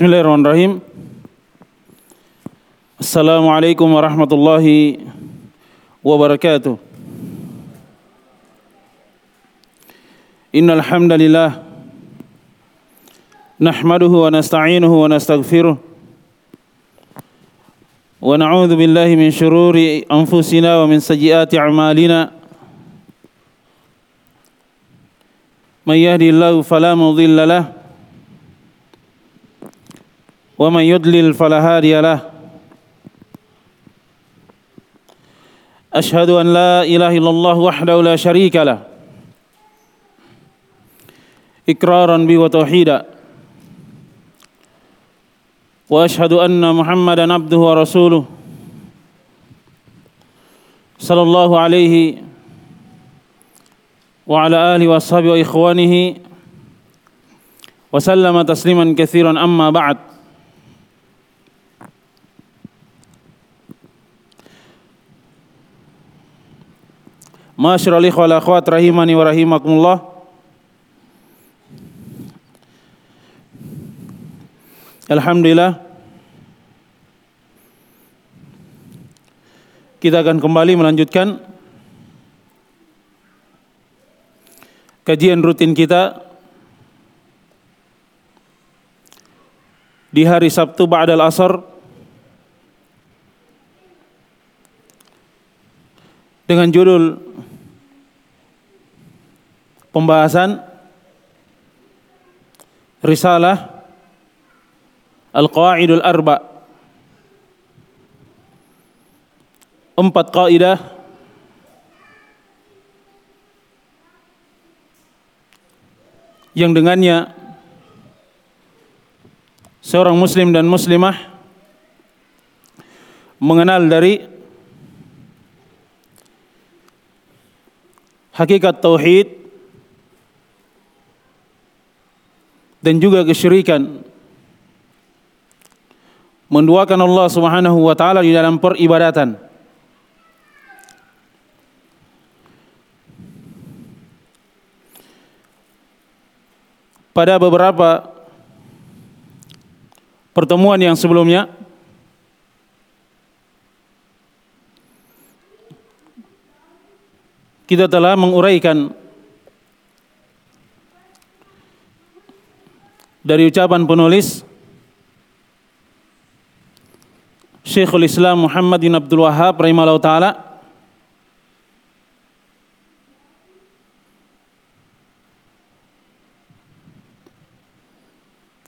Bismillahirrahmanirrahim. Assalamualaikum warahmatullahi wabarakatuh. Innal hamdalillah nahmaduhu wa nasta'inuhu wa nastaghfiruh wa na'udzu billahi min shururi anfusina wa min sayyiati a'malina. Man yahdihillahu fala mudilla lahu ومن يضلل فلا هادي له. أشهد أن لا إله إلا الله وحده لا شريك له. إقرارا به وتوحيدا. وأشهد أن محمدا عبده ورسوله. صلى الله عليه وعلى آله وأصحابه وإخوانه وسلم تسليما كثيرا أما بعد. Masyarul ikhwal akhwat rahimani wa rahimakumullah. Alhamdulillah kita akan kembali melanjutkan kajian rutin kita di hari Sabtu ba'dal asar dengan judul pembahasan risalah Al-Qawaidul Arba empat kaidah yang dengannya seorang muslim dan muslimah mengenal dari hakikat tauhid dan juga kesyirikan. Menduakan Allah Subhanahu wa taala di dalam peribadatan. Pada beberapa pertemuan yang sebelumnya kita telah menguraikan dari ucapan penulis Syekhul Islam Muhammad bin Abdul Wahab rahimahullah taala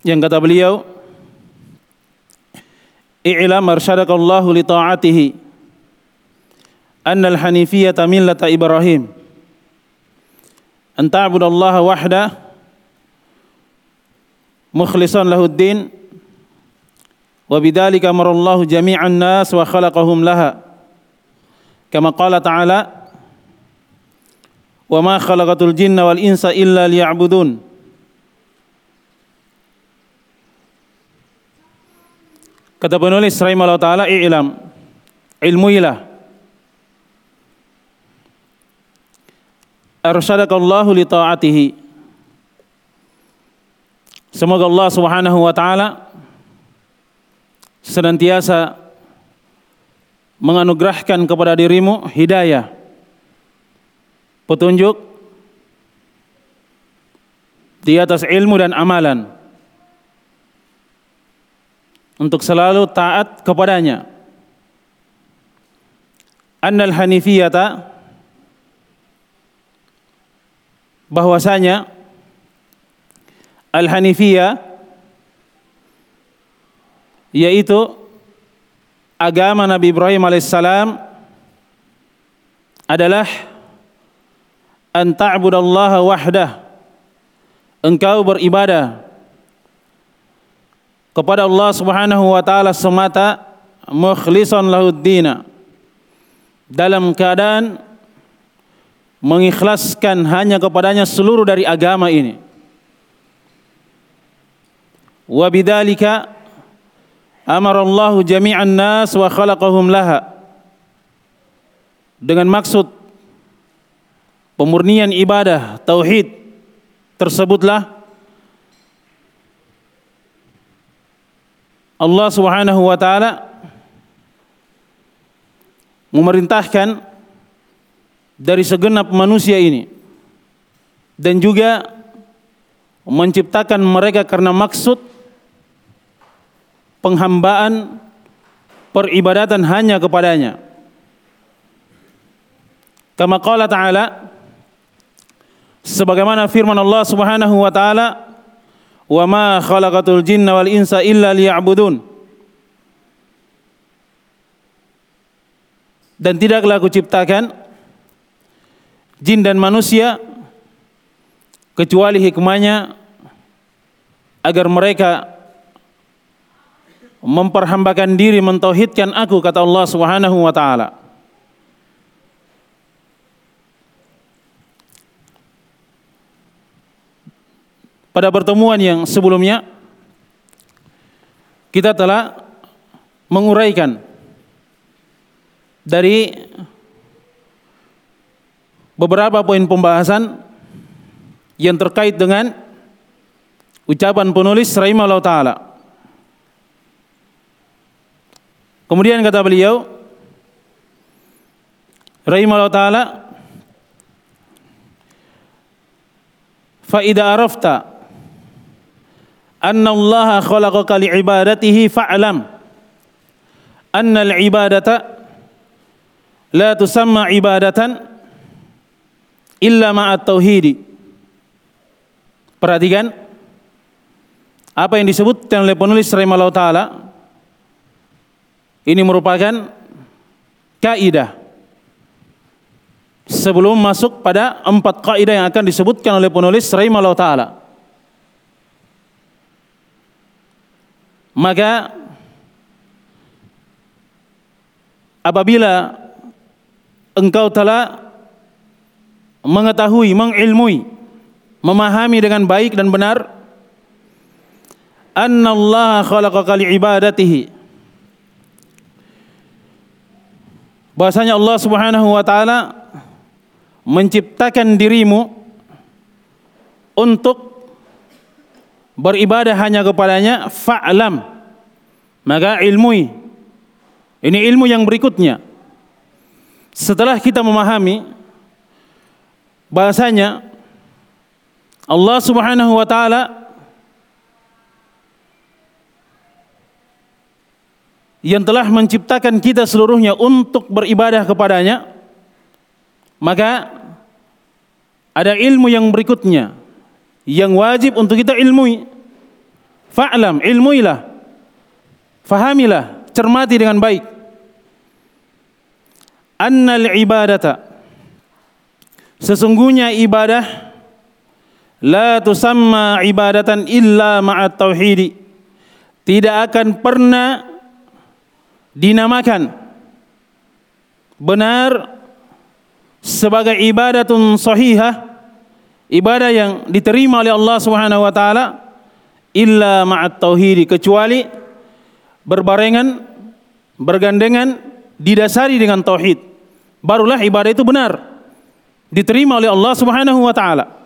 yang kata beliau i'lam arsyadakallahu li ta'atihi anna al-hanifiyyata millata Ibrahim an ta'budallaha wahda mukhlishan lahuddin wa bidzalika amarallahu jami'an nas wa khalaqahum laha kama qala ta'ala wa ma khalaqatul jinna wal insa illa liya'budun Kata penulis rahimahullah taala i'lam ilmuilah. Arsyadakallahu li ta'atihi Semoga Allah Subhanahu wa taala senantiasa menganugerahkan kepada dirimu hidayah petunjuk di atas ilmu dan amalan untuk selalu taat kepadanya. Annal hanifiyata bahwasanya Al-Hanifiyah yaitu agama Nabi Ibrahim alaihissalam adalah an ta'budallaha wahdah. Engkau beribadah kepada Allah Subhanahu wa taala semata mukhlishan lahuddina. Dalam keadaan mengikhlaskan hanya kepadanya seluruh dari agama ini bidzalika amara Allah jami'an nas wa khalaqahum dengan maksud pemurnian ibadah tauhid tersebutlah Allah Subhanahu wa taala memerintahkan dari segenap manusia ini. Dan juga menciptakan mereka karena maksud penghambaan peribadatan hanya kepadanya. Kama qala ta'ala sebagaimana firman Allah Subhanahu wa taala wa ma khalaqatul jinna wal insa illa liya'budun dan tidaklah aku ciptakan jin dan manusia kecuali hikmahnya agar mereka memperhambakan diri mentauhidkan aku kata Allah Subhanahu wa taala. Pada pertemuan yang sebelumnya kita telah menguraikan dari beberapa poin pembahasan yang terkait dengan ucapan penulis rahimahullah taala. Kemudian kata beliau rahimahullah taala fa idza arafta anna Allah khalaqaka li'ibadatihi fa'lam anna al-ibadata la tusamma ibadatan illa ma'at tauhidi perhatikan apa yang disebutkan oleh penulis rahimahullah taala. Ini merupakan kaidah sebelum masuk pada empat kaidah yang akan disebutkan oleh penulis rahimahullah taala. Maka apabila engkau telah mengetahui, mengilmui, memahami dengan baik dan benar annallaha khalaqaka li'ibadatihi bahwasanya Allah Subhanahu wa taala menciptakan dirimu untuk beribadah hanya kepadanya fa'lam. Maka ilmui ini ilmu yang berikutnya. Setelah kita memahami bahasanya Allah Subhanahu wa taala yang telah menciptakan kita seluruhnya untuk beribadah kepadanya maka ada ilmu yang berikutnya yang wajib untuk kita ilmui. Fa'lam, ilmuilah. Fahamilah, cermati dengan baik. Annal ibadata Sesungguhnya ibadah la tusamma ibadatan illa ma'at tauhidi. Tidak akan pernah dinamakan benar sebagai ibadatun sahihah ibadah yang diterima oleh Allah Subhanahu wa taala illa ma'at tauhid kecuali berbarengan bergandengan didasari dengan tauhid barulah ibadah itu benar diterima oleh Allah Subhanahu wa taala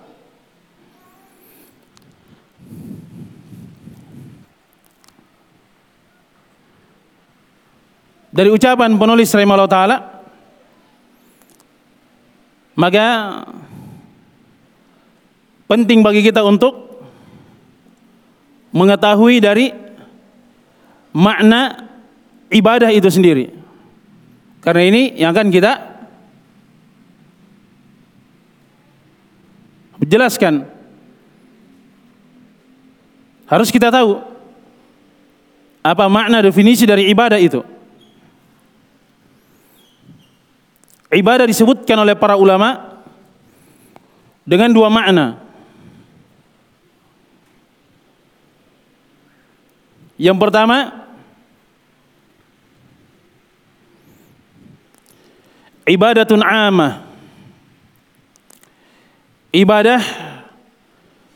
dari ucapan penulis rahimahullah taala maka penting bagi kita untuk mengetahui dari makna ibadah itu sendiri. Karena ini yang akan kita jelaskan. Harus kita tahu apa makna definisi dari ibadah itu. Ibadah disebutkan oleh para ulama dengan dua makna. Yang pertama ibadatun amah. Ibadah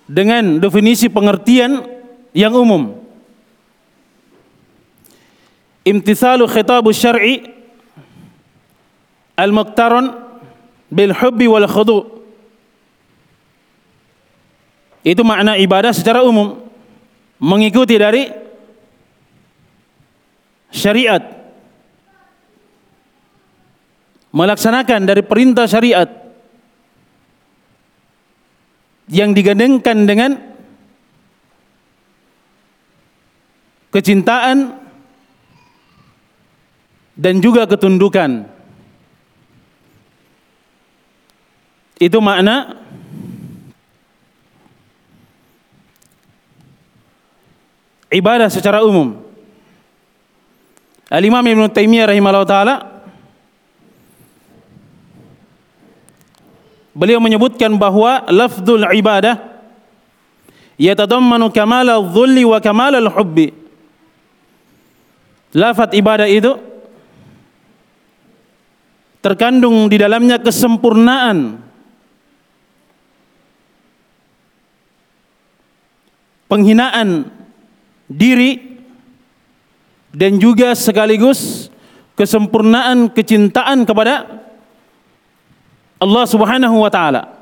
dengan definisi pengertian yang umum. Imtithalu khitabus syar'i al-muqtaran bil hubbi wal khudu. Itu makna ibadah secara umum. Mengikuti dari syariat melaksanakan dari perintah syariat yang digandengkan dengan kecintaan dan juga ketundukan. Itu makna ibadah secara umum. Al-Imam Ibn Taimiyah rahimahullah taala beliau menyebutkan bahwa lafzul ibadah yatadammanu kamal al-dhulli wa kamal al-hubbi. Lafaz ibadah itu terkandung di dalamnya kesempurnaan penghinaan diri dan juga sekaligus kesempurnaan kecintaan kepada Allah Subhanahu wa taala.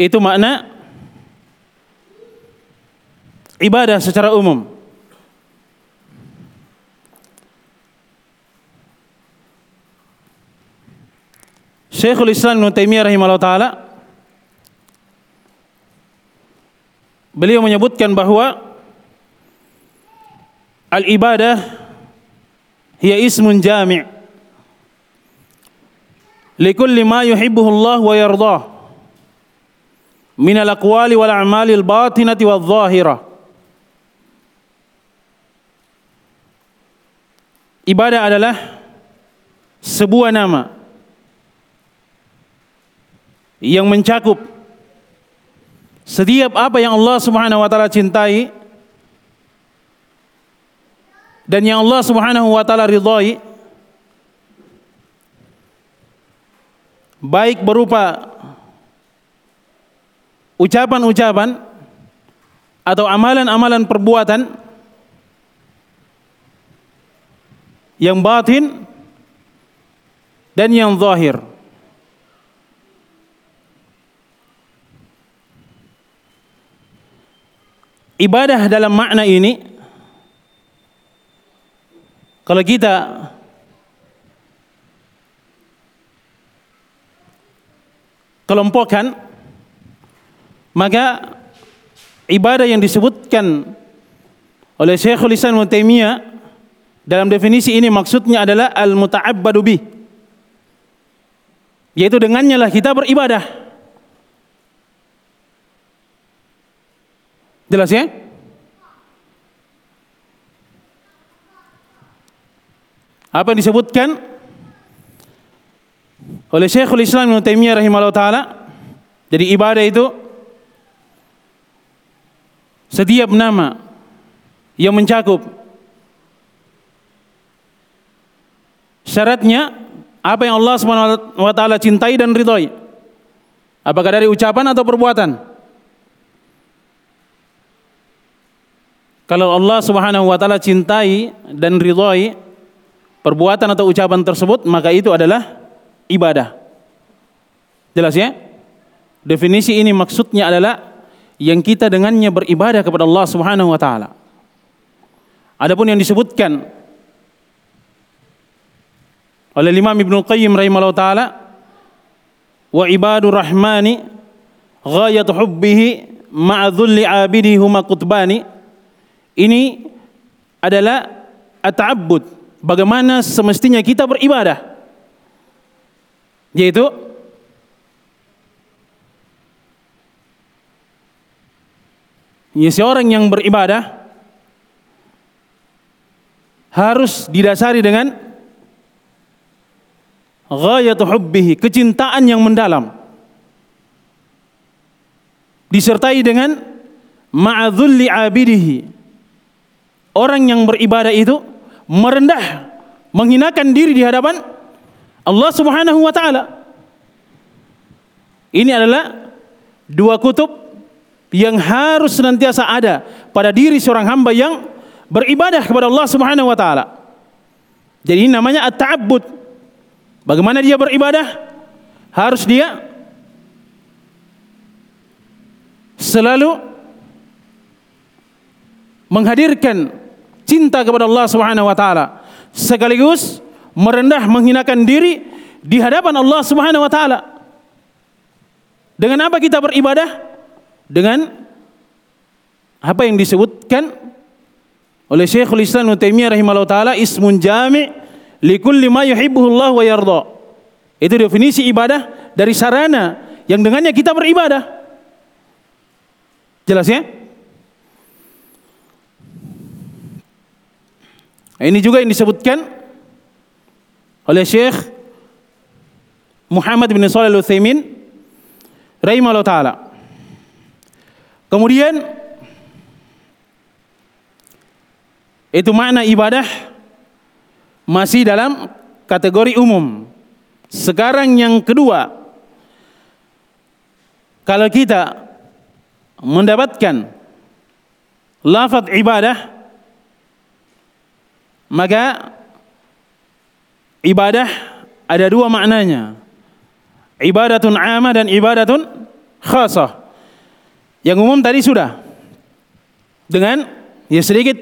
Itu makna ibadah secara umum. Syekhul Islam Ibn Taimiyah rahimahullah taala beliau menyebutkan bahwa al ibadah hiya ismun jami' likulli ma yuhibbuhu Allah wa yardah minal aqwali wal a'malil batinati wal zahirah. Ibadah adalah sebuah nama yang mencakup setiap apa yang Allah Subhanahu wa taala cintai dan yang Allah Subhanahu wa taala ridhai baik berupa ucapan-ucapan atau amalan-amalan perbuatan yang batin dan yang zahir. Ibadah dalam makna ini kalau kita kelompokkan maka ibadah yang disebutkan oleh Syekhul Islam Taimiyah dalam definisi ini maksudnya adalah al-muta'abbadu bih. Yaitu dengannya lah kita beribadah. Jelas ya? Apa yang disebutkan oleh Syekhul Islam Ibnu Taimiyah rahimahullah taala jadi ibadah itu setiap nama yang mencakup syaratnya apa yang Allah taala cintai dan ridhoi. Apakah dari ucapan atau perbuatan? Kalau Allah taala cintai dan ridhoi perbuatan atau ucapan tersebut, maka itu adalah ibadah. Jelas ya? Definisi ini maksudnya adalah yang kita dengannya beribadah kepada Allah Subhanahu wa taala. Adapun yang disebutkan oleh Imam Ibnu Qayyim rahimahullah taala wa ibadur rahmani ghayat hubbihi ma'a dhulli abidi huma qutbani ini adalah at-ta'abbud bagaimana semestinya kita beribadah yaitu Ya, seorang yang beribadah harus didasari dengan ghayatu hubbihi, kecintaan yang mendalam. Disertai dengan ma'adzulli abidihi. Orang yang beribadah itu merendah, menghinakan diri di hadapan Allah Subhanahu wa taala. Ini adalah dua kutub yang harus senantiasa ada pada diri seorang hamba yang beribadah kepada Allah Subhanahu wa taala. Jadi ini namanya at-ta'abbud. Bagaimana dia beribadah? Harus dia selalu menghadirkan cinta kepada Allah Subhanahu wa taala sekaligus merendah menghinakan diri di hadapan Allah Subhanahu wa taala. Dengan apa kita beribadah? Dengan apa yang disebutkan oleh Syekhul Islam Ibnu Taimiyah rahimahullah taala ismun jami' li kulli ma wa yarda. Itu definisi ibadah dari sarana yang dengannya kita beribadah. Jelas ya? Ini juga yang disebutkan oleh Syekh Muhammad bin Shalih Al-Utsaimin rahimahullah taala. Kemudian itu makna ibadah masih dalam kategori umum. Sekarang yang kedua, kalau kita mendapatkan lafaz ibadah maka ibadah ada dua maknanya. Ibadatun amah dan ibadatun khasah. Yang umum tadi sudah. Dengan ya sedikit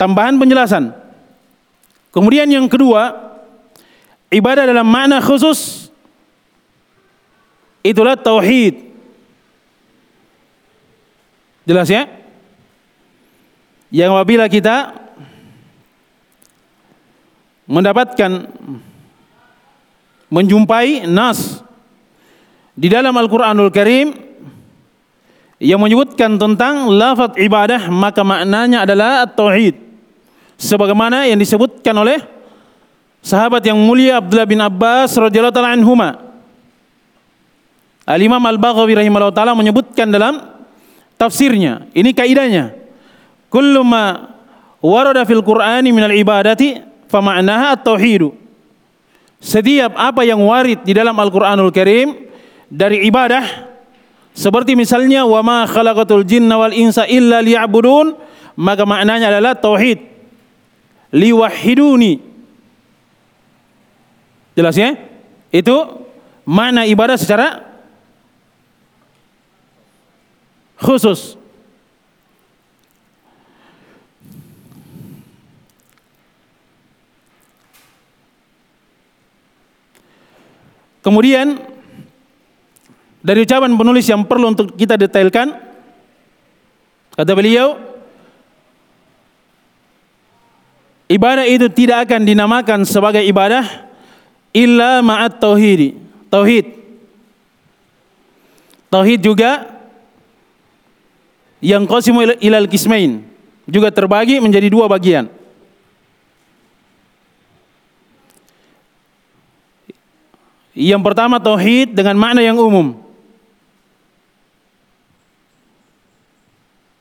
tambahan penjelasan. Kemudian yang kedua, ibadah dalam makna khusus itulah tauhid. Jelas ya? Yang apabila kita mendapatkan menjumpai nas di dalam Al-Qur'anul Karim yang menyebutkan tentang lafaz ibadah maka maknanya adalah tauhid. Sebagaimana yang disebutkan oleh sahabat yang mulia Abdullah bin Abbas radhiyallahu taala anhuma. Al-Imam Al-Baghawi rahimahullah taala menyebutkan dalam tafsirnya. Ini kaidahnya. Kullu ma warada fil Qur'ani minal ibadati fama'naha at-tauhidu. Setiap apa yang warid di dalam Al-Qur'anul Karim dari ibadah seperti misalnya wa ma khalaqatul jinna wal insa illa liya'budun maka maknanya adalah tauhid. Liwahiduni. Jelas ya? Itu makna ibadah secara khusus. Kemudian dari ucapan penulis yang perlu untuk kita detailkan kata beliau ibadah itu tidak akan dinamakan sebagai ibadah illa ma'at tauhid. Tauhid. Tauhid juga yang qasimu ilal kismain juga terbagi menjadi dua bagian. Yang pertama tauhid dengan makna yang umum.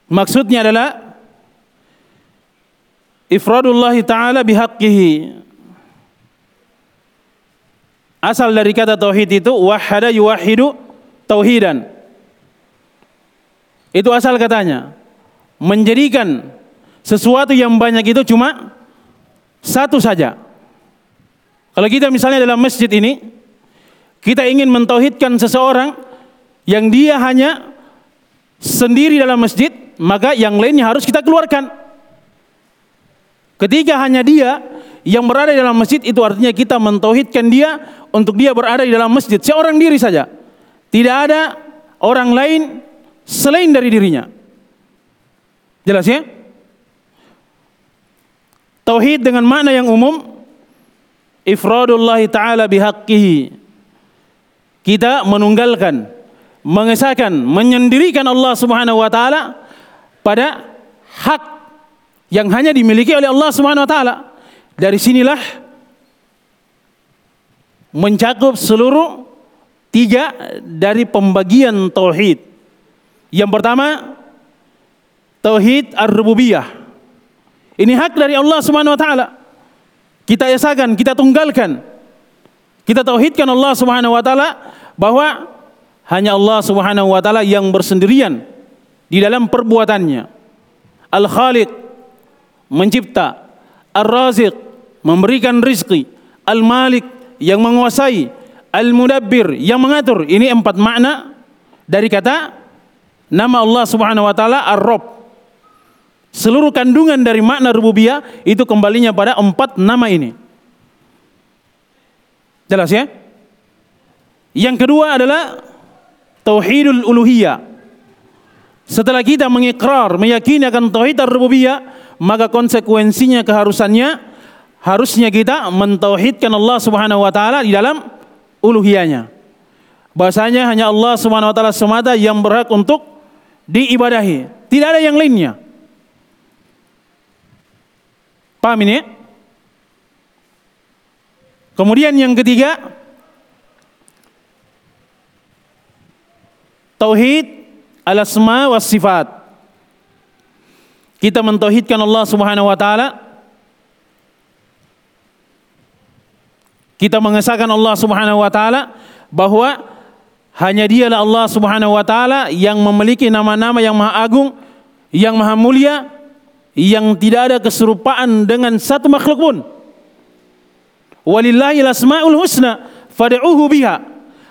Maksudnya adalah ifradullah taala bihaqqihi. Asal dari kata tauhid itu wahada yuwahidu tauhidan. Itu asal katanya. Menjadikan sesuatu yang banyak itu cuma satu saja. Kalau kita misalnya dalam masjid ini kita ingin mentauhidkan seseorang yang dia hanya sendiri dalam masjid, maka yang lainnya harus kita keluarkan. Ketika hanya dia yang berada di dalam masjid itu artinya kita mentauhidkan dia untuk dia berada di dalam masjid seorang diri saja. Tidak ada orang lain selain dari dirinya. Jelas ya? Tauhid dengan makna yang umum ifradullah taala bihaqqihi kita menunggalkan, mengesahkan, menyendirikan Allah Subhanahu wa taala pada hak yang hanya dimiliki oleh Allah Subhanahu wa taala. Dari sinilah mencakup seluruh tiga dari pembagian tauhid. Yang pertama tauhid ar-rububiyah. Ini hak dari Allah Subhanahu wa taala. Kita esakan, kita tunggalkan. Kita tauhidkan Allah Subhanahu wa taala bahwa hanya Allah Subhanahu wa taala yang bersendirian di dalam perbuatannya. Al-Khaliq mencipta, Ar-Raziq memberikan rizki, Al-Malik yang menguasai, Al-Mudabbir yang mengatur. Ini empat makna dari kata nama Allah Subhanahu wa taala Ar-Rabb. Seluruh kandungan dari makna rububiyah itu kembalinya pada empat nama ini. Jelas ya? Yang kedua adalah tauhidul uluhiyah. Setelah kita mengikrar, meyakini akan tauhid rububiyah, maka konsekuensinya keharusannya harusnya kita mentauhidkan Allah Subhanahu wa taala di dalam uluhiyahnya. Bahasanya hanya Allah Subhanahu wa taala semata yang berhak untuk diibadahi, tidak ada yang lainnya. Paham ini? Kemudian yang ketiga, tauhid al-asma was sifat. Kita mentauhidkan Allah Subhanahu wa taala. Kita mengesahkan Allah Subhanahu wa taala bahwa hanya Dialah Allah Subhanahu wa taala yang memiliki nama-nama yang maha agung, yang maha mulia, yang tidak ada keserupaan dengan satu makhluk pun. Walillahil asmaul husna fad'uhu biha.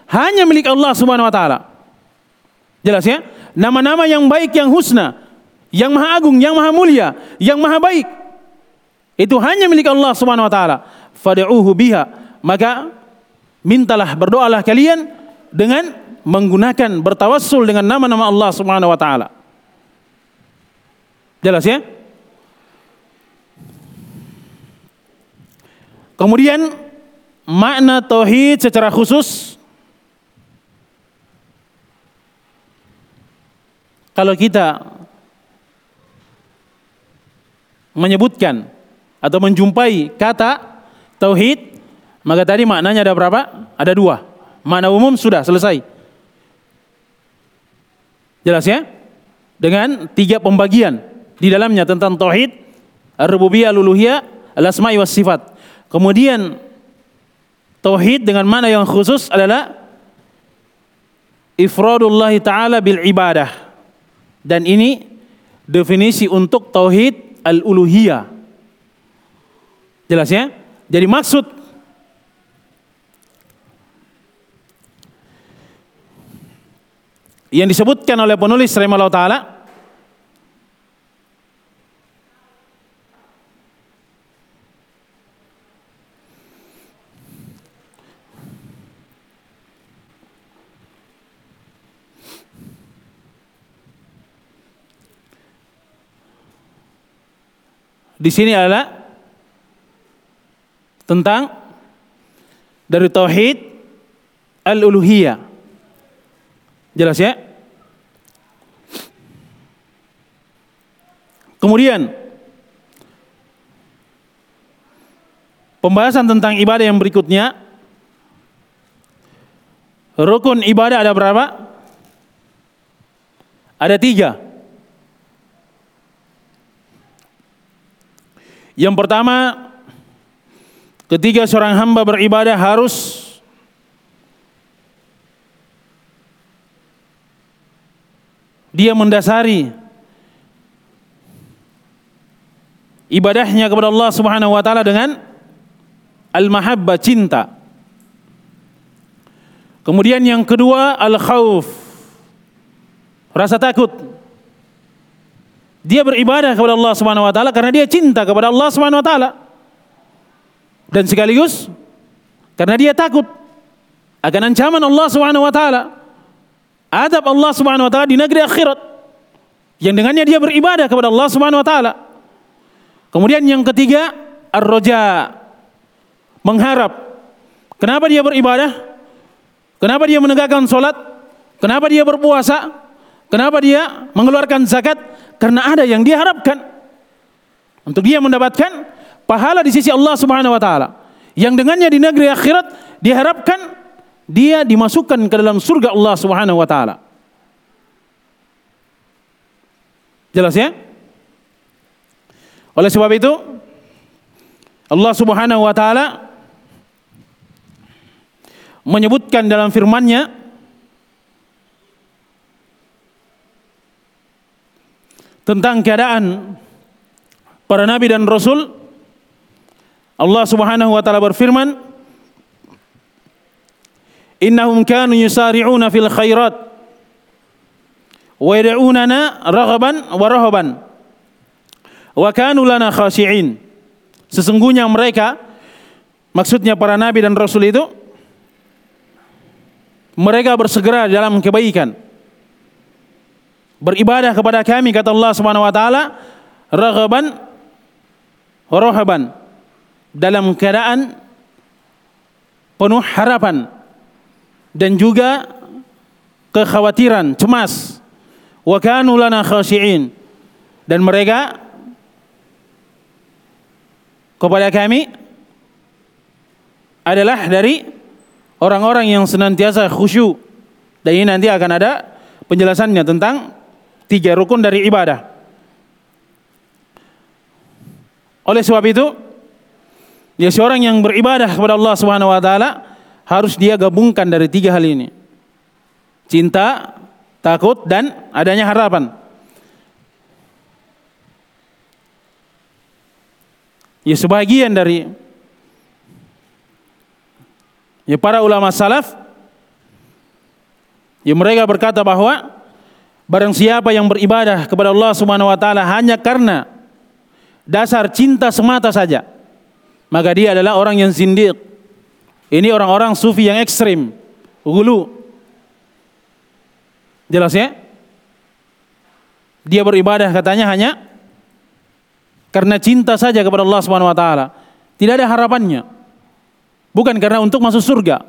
Hanya milik Allah Subhanahu wa taala. Jelas ya? nama-nama yang baik yang husna, yang maha agung, yang maha mulia, yang maha baik. Itu hanya milik Allah Subhanahu wa taala. Fad'uhu biha. Maka mintalah berdoalah kalian dengan menggunakan bertawassul dengan nama-nama Allah Subhanahu wa taala. Jelas ya? Kemudian makna tauhid secara khusus kalau kita menyebutkan atau menjumpai kata tauhid, maka tadi maknanya ada berapa? Ada dua. Makna umum sudah selesai. Jelas ya? Dengan tiga pembagian di dalamnya tentang tauhid, ar-rububiyah, al-uluhiyah, al-asma'i was sifat. Kemudian tauhid dengan makna yang khusus adalah ifradullah taala bil ibadah dan ini definisi untuk tauhid al-uluhiyah. Jelas ya? Jadi maksud yang disebutkan oleh penulis rahimahullah taala di sini adalah tentang dari tauhid al-uluhiyah. Jelas ya? Kemudian pembahasan tentang ibadah yang berikutnya rukun ibadah ada berapa? Ada tiga. Yang pertama, ketika seorang hamba beribadah harus dia mendasari ibadahnya kepada Allah Subhanahu wa taala dengan al-mahabbah cinta. Kemudian yang kedua al-khauf. Rasa takut. Dia beribadah kepada Allah Subhanahu wa taala karena dia cinta kepada Allah Subhanahu wa taala. Dan sekaligus karena dia takut akan ancaman Allah Subhanahu wa taala. Adab Allah Subhanahu wa taala di negeri akhirat yang dengannya dia beribadah kepada Allah Subhanahu wa taala. Kemudian yang ketiga, ar-raja. Mengharap. Kenapa dia beribadah? Kenapa dia menegakkan salat? Kenapa dia berpuasa? Kenapa dia mengeluarkan zakat? Karena ada yang dia harapkan. Untuk dia mendapatkan pahala di sisi Allah Subhanahu wa taala. Yang dengannya di negeri akhirat diharapkan dia dimasukkan ke dalam surga Allah Subhanahu wa taala. Jelas ya? Oleh sebab itu Allah Subhanahu wa taala menyebutkan dalam firman-Nya tentang keadaan para nabi dan rasul. Allah Subhanahu wa taala berfirman Innahum kanu yusari'una fil khairat wa yad'unana raghaban wa rahaban wa kanu lana khashi'in. Sesungguhnya mereka maksudnya para nabi dan rasul itu mereka bersegera dalam kebaikan beribadah kepada kami kata Allah Subhanahu wa taala raghaban wa rahaban dalam keadaan penuh harapan dan juga kekhawatiran, cemas. Wa kanu lana khashi'in. Dan mereka kepada kami adalah dari orang-orang yang senantiasa khusyuk. Dan ini nanti akan ada penjelasannya tentang tiga rukun dari ibadah. Oleh sebab itu, ya seorang yang beribadah kepada Allah Subhanahu wa taala harus dia gabungkan dari tiga hal ini. Cinta, takut dan adanya harapan. Ya sebagian dari ya para ulama salaf ya mereka berkata bahwa barang siapa yang beribadah kepada Allah Subhanahu wa taala hanya karena dasar cinta semata saja maka dia adalah orang yang zindiq. Ini orang-orang sufi yang ekstrim hulu jelas ya? Dia beribadah katanya hanya karena cinta saja kepada Allah Subhanahu wa taala. Tidak ada harapannya. Bukan karena untuk masuk surga.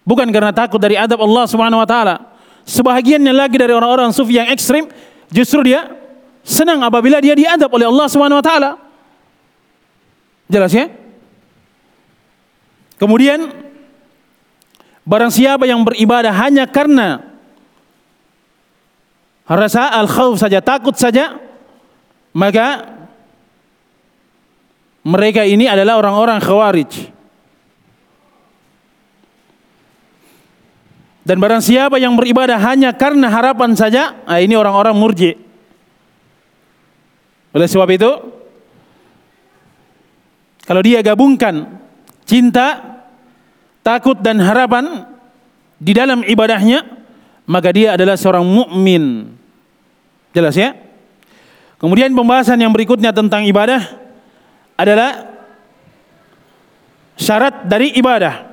Bukan karena takut dari adab Allah Subhanahu wa taala sebahagiannya lagi dari orang-orang sufi yang ekstrim justru dia senang apabila dia diadab oleh Allah Subhanahu wa taala Jelas ya? Kemudian barang siapa yang beribadah hanya karena rasa al-khauf saja, takut saja, maka mereka ini adalah orang-orang khawarij. Dan barang siapa yang beribadah hanya karena harapan saja, nah ini orang-orang murji. Oleh sebab itu, kalau dia gabungkan cinta, takut dan harapan di dalam ibadahnya, maka dia adalah seorang mukmin. Jelas ya? Kemudian pembahasan yang berikutnya tentang ibadah adalah syarat dari ibadah.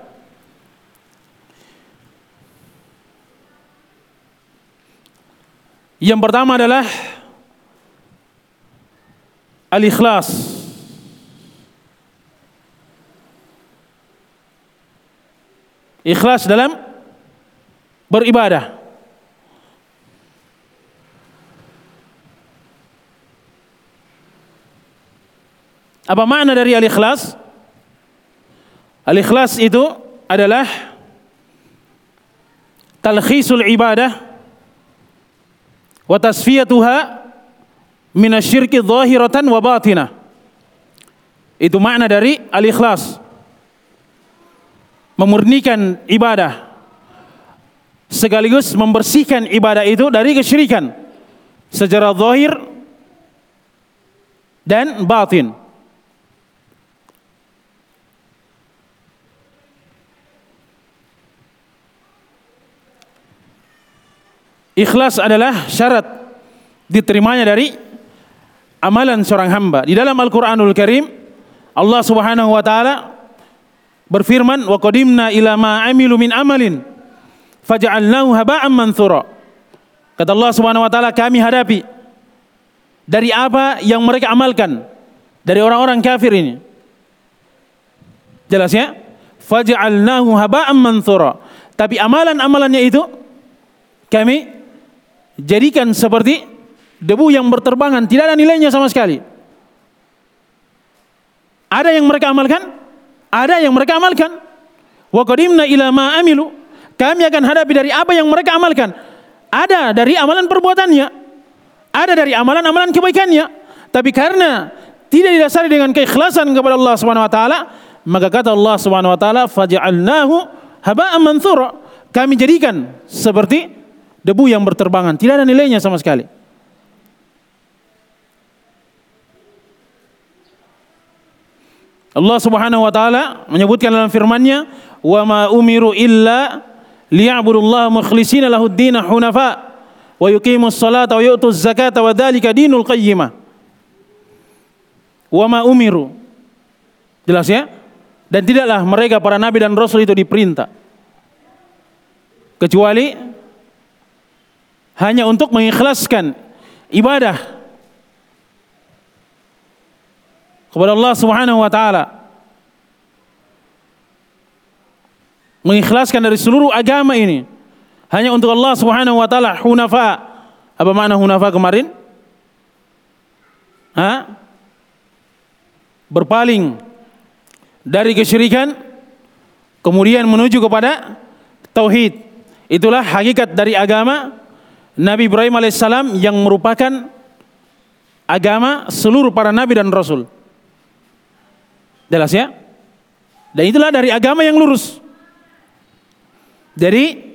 Yang pertama adalah al-ikhlas. ikhlas dalam beribadah. Apa makna dari al-ikhlas? Al-ikhlas itu adalah talkhisul ibadah wa tasfiyatuha min asyirki zahiratan wa. Itu makna dari al-ikhlas memurnikan ibadah sekaligus membersihkan ibadah itu dari kesyirikan secara zahir dan batin. Ikhlas adalah syarat diterimanya dari amalan seorang hamba. Di dalam Al-Qur'anul Karim Allah Subhanahu wa taala berfirman wa qadimna ila ma amilu min amalin faj'alnahu haba'an kata Allah Subhanahu wa taala kami hadapi dari apa yang mereka amalkan dari orang-orang kafir ini. Jelas ya? Faj'alnahu haba'an manthura tapi amalan-amalannya itu kami jadikan seperti debu yang berterbangan tidak ada nilainya sama sekali ada yang mereka amalkan ada yang mereka amalkan. Wa qadimna ila ma amilu. Kami akan hadapi dari apa yang mereka amalkan. Ada dari amalan perbuatannya. Ada dari amalan-amalan kebaikannya. Tapi karena tidak didasari dengan keikhlasan kepada Allah Subhanahu wa taala, maka kata Allah Subhanahu wa taala faj'alnahu haba'an. Kami jadikan seperti debu yang berterbangan, tidak ada nilainya sama sekali. Allah Subhanahu wa taala menyebutkan dalam firman-Nya, "Wa ma umiru illa liya'budullaha mukhlishina lahud-din hunafa wa yuqimus salata wa yu'tuz zakata wa dzalika dinul qayyimah." Wa ma umiru. Jelas ya? Dan tidaklah mereka para nabi dan rasul itu diperintah kecuali hanya untuk mengikhlaskan ibadah kepada Allah Subhanahu wa taala. Mengikhlaskan dari seluruh agama ini hanya untuk Allah Subhanahu wa taala hunafa. Apa makna hunafa kemarin? Ha? Berpaling dari kesyirikan kemudian menuju kepada tauhid. Itulah hakikat dari agama Nabi Ibrahim alaihissalam yang merupakan agama seluruh para nabi dan rasul. Jelas ya? Dan itulah dari agama yang lurus. Jadi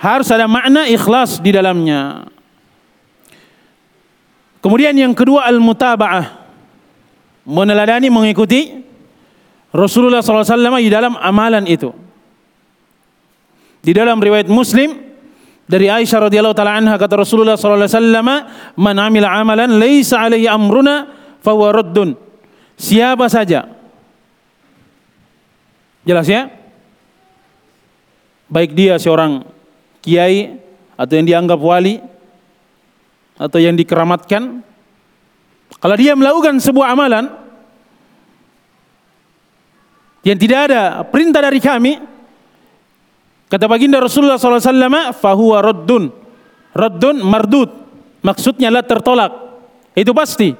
harus ada makna ikhlas di dalamnya. Kemudian yang kedua al-mutaba'ah. Meneladani mengikuti Rasulullah SAW di dalam amalan itu. Di dalam riwayat Muslim dari Aisyah radhiyallahu taala anha kata Rasulullah sallallahu alaihi wasallam, "Man 'amila amalan laisa alaihi amruna fahuwa raddun." Siapa saja Jelas ya? Baik dia seorang kiai atau yang dianggap wali atau yang dikeramatkan kalau dia melakukan sebuah amalan yang tidak ada perintah dari kami kata baginda Rasulullah SAW fahuwa raddun. Raddun mardud. Maksudnya lah tertolak. Itu pasti.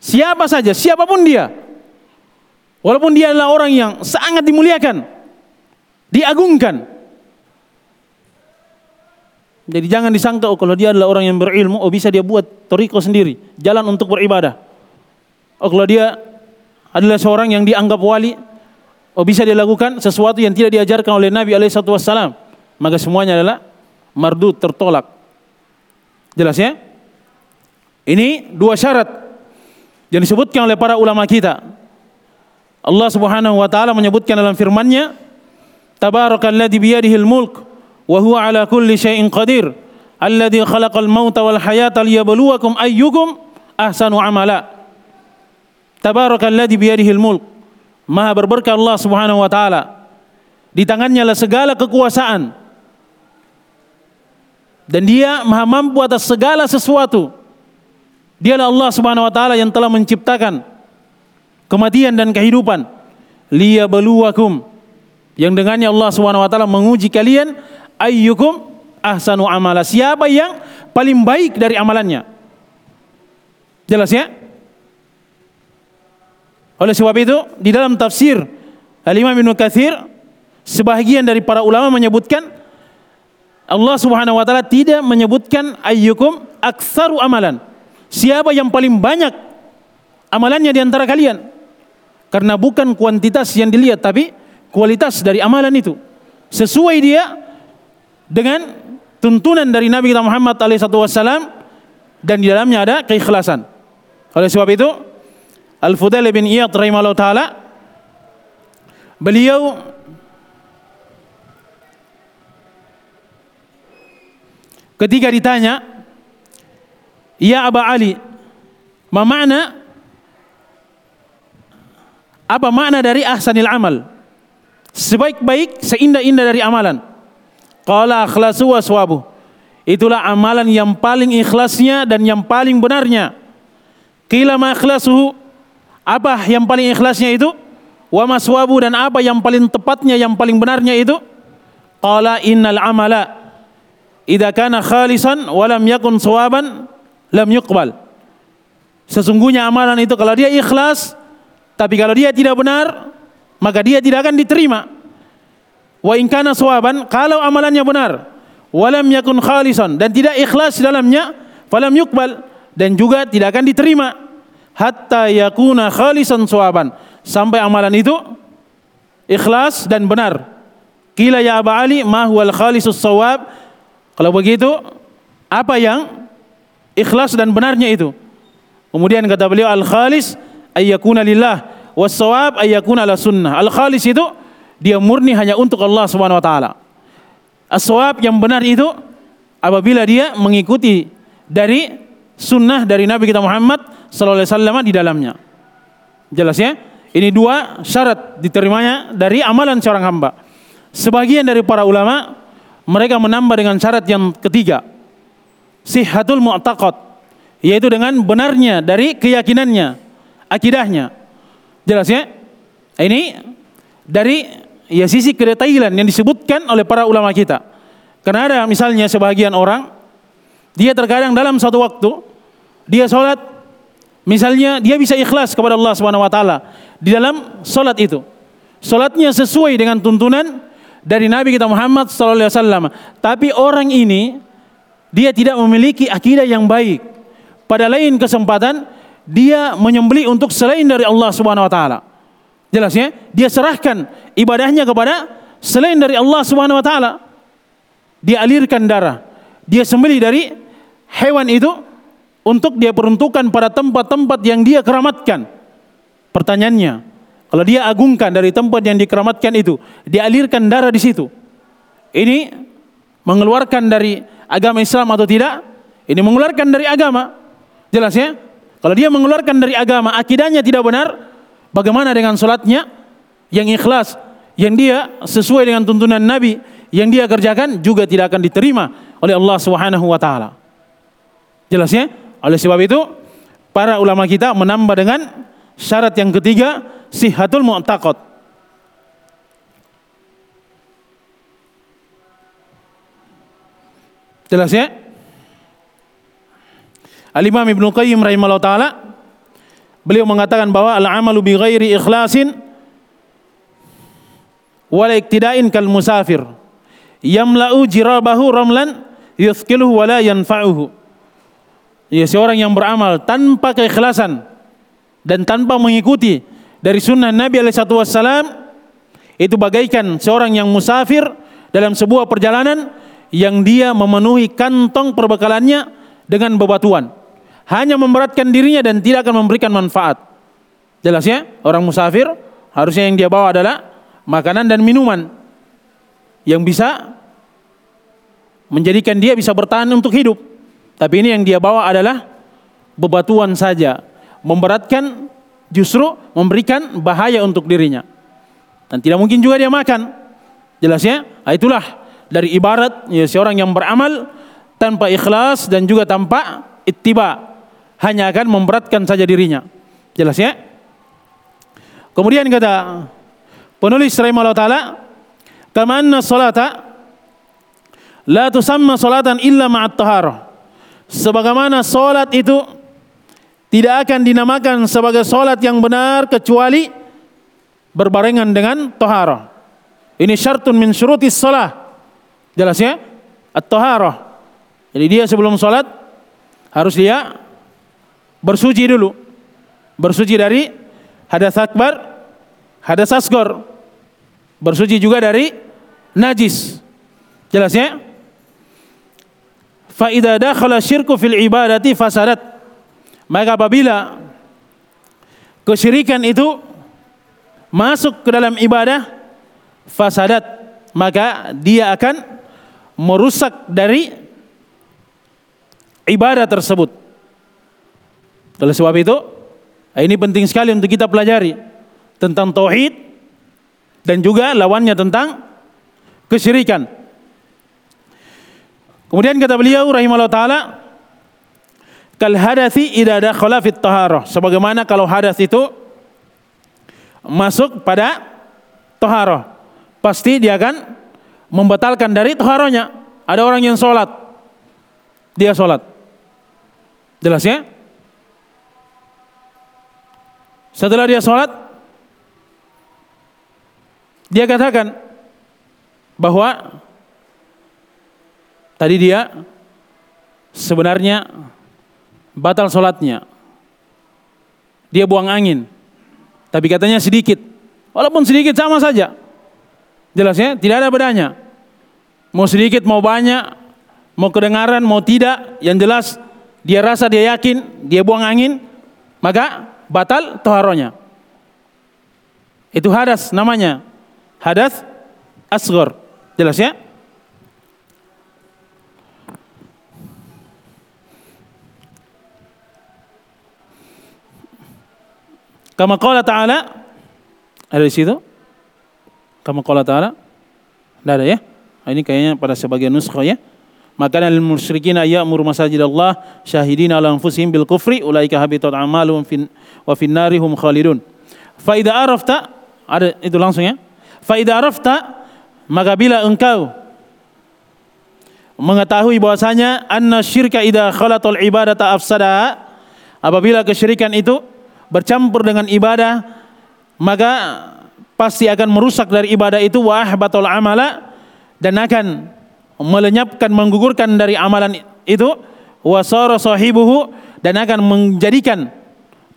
Siapa saja siapa pun dia. Walaupun dia adalah orang yang sangat dimuliakan, diagungkan. Jadi jangan disangka oh kalau dia adalah orang yang berilmu, oh bisa dia buat toriko sendiri, jalan untuk beribadah. Oh kalau dia adalah seorang yang dianggap wali, oh bisa dia lakukan sesuatu yang tidak diajarkan oleh Nabi Alaihissalam. Maka semuanya adalah mardud tertolak. Jelas ya? Ini dua syarat yang disebutkan oleh para ulama kita Allah Subhanahu wa taala menyebutkan dalam firman-Nya, Tabarakalladzi biyadihil mulk wa huwa ala kulli syai'in qadir, alladzi khalaqal mauta wal hayata liyabluwakum ayyukum ahsanu amala. Tabarakalladzi biyadihil mulk. Maha berberkah Allah Subhanahu wa taala. Di tangannya lah segala kekuasaan. Dan dia maha mampu atas segala sesuatu. Dialah Allah Subhanahu wa taala yang telah menciptakan kematian dan kehidupan liyabluwakum yang dengannya Allah Subhanahu wa taala menguji kalian ayyukum ahsanu amala siapa yang paling baik dari amalannya jelas ya oleh sebab itu di dalam tafsir Al-Imam Ibnu Katsir sebahagian dari para ulama menyebutkan Allah Subhanahu wa taala tidak menyebutkan ayyukum aktsaru amalan siapa yang paling banyak amalannya di antara kalian karena bukan kuantitas yang dilihat tapi kualitas dari amalan itu. Sesuai dia dengan tuntunan dari Nabi kita Muhammad alaihissalam dan di dalamnya ada keikhlasan. Oleh sebab itu Al-Fudail bin Iyad rahimahullah taala beliau ketika ditanya Ya Aba Ali, ma makna apa makna dari ahsanil amal? Sebaik-baik, seindah-indah dari amalan. Qala akhlasu wa swabu. Itulah amalan yang paling ikhlasnya dan yang paling benarnya. Qila ma ikhlasuhu. Apa yang paling ikhlasnya itu? Wa maswabu dan apa yang paling tepatnya yang paling benarnya itu? Qala innal amala idza kana khalisan wa lam yakun sawaban lam yuqbal. Sesungguhnya amalan itu kalau dia ikhlas tapi kalau dia tidak benar, maka dia tidak akan diterima. Wa in kana sawaban, kalau amalannya benar, walam yakun khalisan dan tidak ikhlas dalamnya, falam yukbal dan juga tidak akan diterima hatta yakuna khalisan sawaban sampai amalan itu ikhlas dan benar. Kila ya Aba Ali ma huwal khalisus sawab? Kalau begitu, apa yang ikhlas dan benarnya itu? Kemudian kata beliau al khalis ayyakuna lillah was sawab ayyakuna ala sunnah. Al khalis itu dia murni hanya untuk Allah Subhanahu wa taala. As yang benar itu apabila dia mengikuti dari sunnah dari Nabi kita Muhammad sallallahu alaihi wasallam di dalamnya. Jelas ya? Ini dua syarat diterimanya dari amalan seorang hamba. Sebagian dari para ulama mereka menambah dengan syarat yang ketiga. Sihatul mu'taqad yaitu dengan benarnya dari keyakinannya, akidahnya. Jelas ya? Ini dari ya sisi kedetailan yang disebutkan oleh para ulama kita. Karena ada misalnya sebagian orang dia terkadang dalam satu waktu dia sholat misalnya dia bisa ikhlas kepada Allah Subhanahu wa taala di dalam sholat itu. Sholatnya sesuai dengan tuntunan dari Nabi kita Muhammad sallallahu alaihi wasallam. Tapi orang ini dia tidak memiliki akidah yang baik. Pada lain kesempatan dia menyembeli untuk selain dari Allah Subhanahu wa taala. Jelas ya? Dia serahkan ibadahnya kepada selain dari Allah Subhanahu wa taala. Dia alirkan darah. Dia sembeli dari hewan itu untuk dia peruntukkan pada tempat-tempat yang dia keramatkan. Pertanyaannya, kalau dia agungkan dari tempat yang dikeramatkan itu, dia alirkan darah di situ. Ini mengeluarkan dari agama Islam atau tidak? Ini mengeluarkan dari agama. Jelas ya? Kalau dia mengeluarkan dari agama, akidahnya tidak benar, bagaimana dengan sholatnya yang ikhlas, yang dia sesuai dengan tuntunan Nabi, yang dia kerjakan juga tidak akan diterima oleh Allah Subhanahu wa taala. Jelas ya? Oleh sebab itu, para ulama kita menambah dengan syarat yang ketiga, sihatul mu'taqad. Jelas ya? Al-Imam Ibnu Qayyim rahimahullah taala beliau mengatakan bahwa al-amalu bi ghairi ikhlasin wala iktida'in kal musafir yamla'u jirabahu ramlan yuthqiluhu wala yanfa'uhu. Ya seorang yang beramal tanpa keikhlasan dan tanpa mengikuti dari sunnah Nabi Alaihissalam itu bagaikan seorang yang musafir dalam sebuah perjalanan yang dia memenuhi kantong perbekalannya dengan bebatuan. Hanya memberatkan dirinya dan tidak akan memberikan manfaat. Jelas ya? Orang musafir harusnya yang dia bawa adalah makanan dan minuman yang bisa menjadikan dia bisa bertahan untuk hidup. Tapi ini yang dia bawa adalah bebatuan saja, memberatkan justru memberikan bahaya untuk dirinya. Dan tidak mungkin juga dia makan. Jelasnya, nah itulah dari ibarat ya, seorang yang beramal tanpa ikhlas dan juga tanpa ittiba. Hanya akan memberatkan saja dirinya. Jelas ya? Kemudian kata penulis rahimahullah taala, "Kama anna salata la tusamma salatan illa ma'at taharah." Sebagaimana salat itu tidak akan dinamakan sebagai solat yang benar kecuali berbarengan dengan tohara. Ini syartun min syurutis salah. Jelas ya? At-tohara. Jadi dia sebelum solat harus dia bersuci dulu. Bersuci dari hadas akbar, hadas asgor. Bersuci juga dari najis. Jelas ya? Fa idza dakhala syirku fil ibadati fasadat maka apabila kesyirikan itu masuk ke dalam ibadah fasadat maka dia akan merusak dari ibadah tersebut. Oleh sebab itu, ini penting sekali untuk kita pelajari tentang tauhid dan juga lawannya tentang kesyirikan. Kemudian kata beliau rahimahullah taala kal hadasi idza dakhala taharah. Sebagaimana kalau hadas itu masuk pada taharah pasti dia akan membatalkan dari taharahnya. Ada orang yang sholat dia sholat. Jelas ya? Setelah dia sholat dia katakan bahwa tadi dia sebenarnya batal sholatnya. Dia buang angin. Tapi katanya sedikit. Walaupun sedikit sama saja. Jelas ya, tidak ada bedanya. Mau sedikit, mau banyak, mau kedengaran, mau tidak. Yang jelas dia rasa, dia yakin, dia buang angin. Maka batal toharonya. Itu hadas namanya. Hadas asgor. Jelas ya? Kama qala ta'ala ada di situ? Kama qala ta'ala? Tidak ada ya? Ini kayaknya pada sebagian nuskha ya. Maka al musyrikin ya'muru masajid Allah syahidina ala anfusihim bil kufri ulaika habitat a'maluhum fin wa fin narihum khalidun. Fa idza arafta ada itu langsung ya. Fa idza arafta maka bila engkau mengetahui bahwasanya anna syirka idza khalatul ibadata afsada apabila kesyirikan itu bercampur dengan ibadah maka pasti akan merusak dari ibadah itu wa ahbatul amala dan akan melenyapkan menggugurkan dari amalan itu wa sahibuhu dan akan menjadikan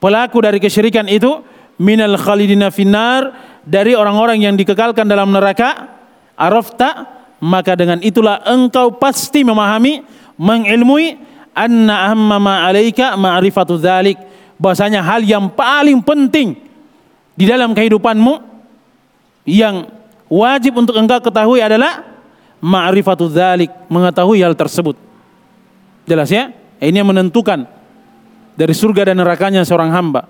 pelaku dari kesyirikan itu minal khalidina finnar dari orang-orang yang dikekalkan dalam neraka arafta maka dengan itulah engkau pasti memahami mengilmui anna amma ma alaika ma'rifatu dzalik bahwasanya hal yang paling penting di dalam kehidupanmu yang wajib untuk engkau ketahui adalah ma'rifatu dzalik, mengetahui hal tersebut. Jelas ya? Ini yang menentukan dari surga dan nerakanya seorang hamba.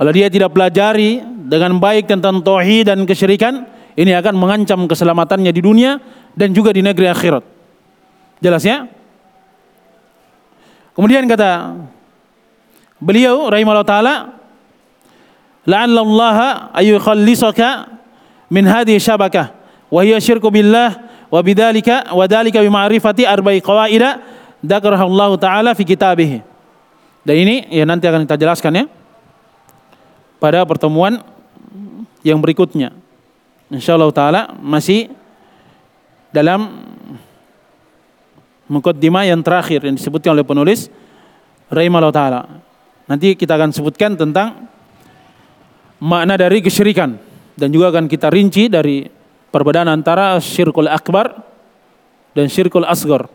Kalau dia tidak pelajari dengan baik tentang tauhid dan kesyirikan, ini akan mengancam keselamatannya di dunia dan juga di negeri akhirat. Jelas ya? Kemudian kata Beliau rahimahullah taala la'allallaha ayyukhallisaka min hadhihi syabakah wa hiya syirku billah wa bidzalika wa dzalika bi ma'rifati arba'i qawaida dzakaraha Allah taala fi kitabih. Dan ini ya nanti akan kita jelaskan ya pada pertemuan yang berikutnya. Insyaallah taala masih dalam mukaddimah yang terakhir yang disebutkan oleh penulis rahimahullah taala. Nanti kita akan sebutkan tentang makna dari kesyirikan dan juga akan kita rinci dari perbedaan antara syirkul akbar dan syirkul asgor.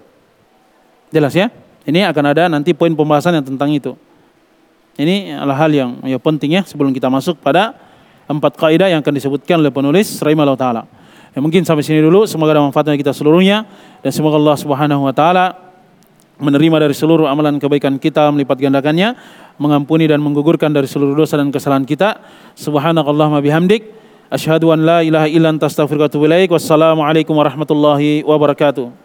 Jelas ya? Ini akan ada nanti poin pembahasan yang tentang itu. Ini adalah hal yang ya penting ya sebelum kita masuk pada empat kaidah yang akan disebutkan oleh penulis rahimahullah taala. Ya, mungkin sampai sini dulu semoga ada manfaatnya kita seluruhnya dan semoga Allah Subhanahu wa taala menerima dari seluruh amalan kebaikan kita melipat gandakannya mengampuni dan menggugurkan dari seluruh dosa dan kesalahan kita. Subhanakallahumma bihamdik. Asyhadu an la ilaha illa anta astaghfiruka wa atubu ilaik. Wassalamu alaikum warahmatullahi wabarakatuh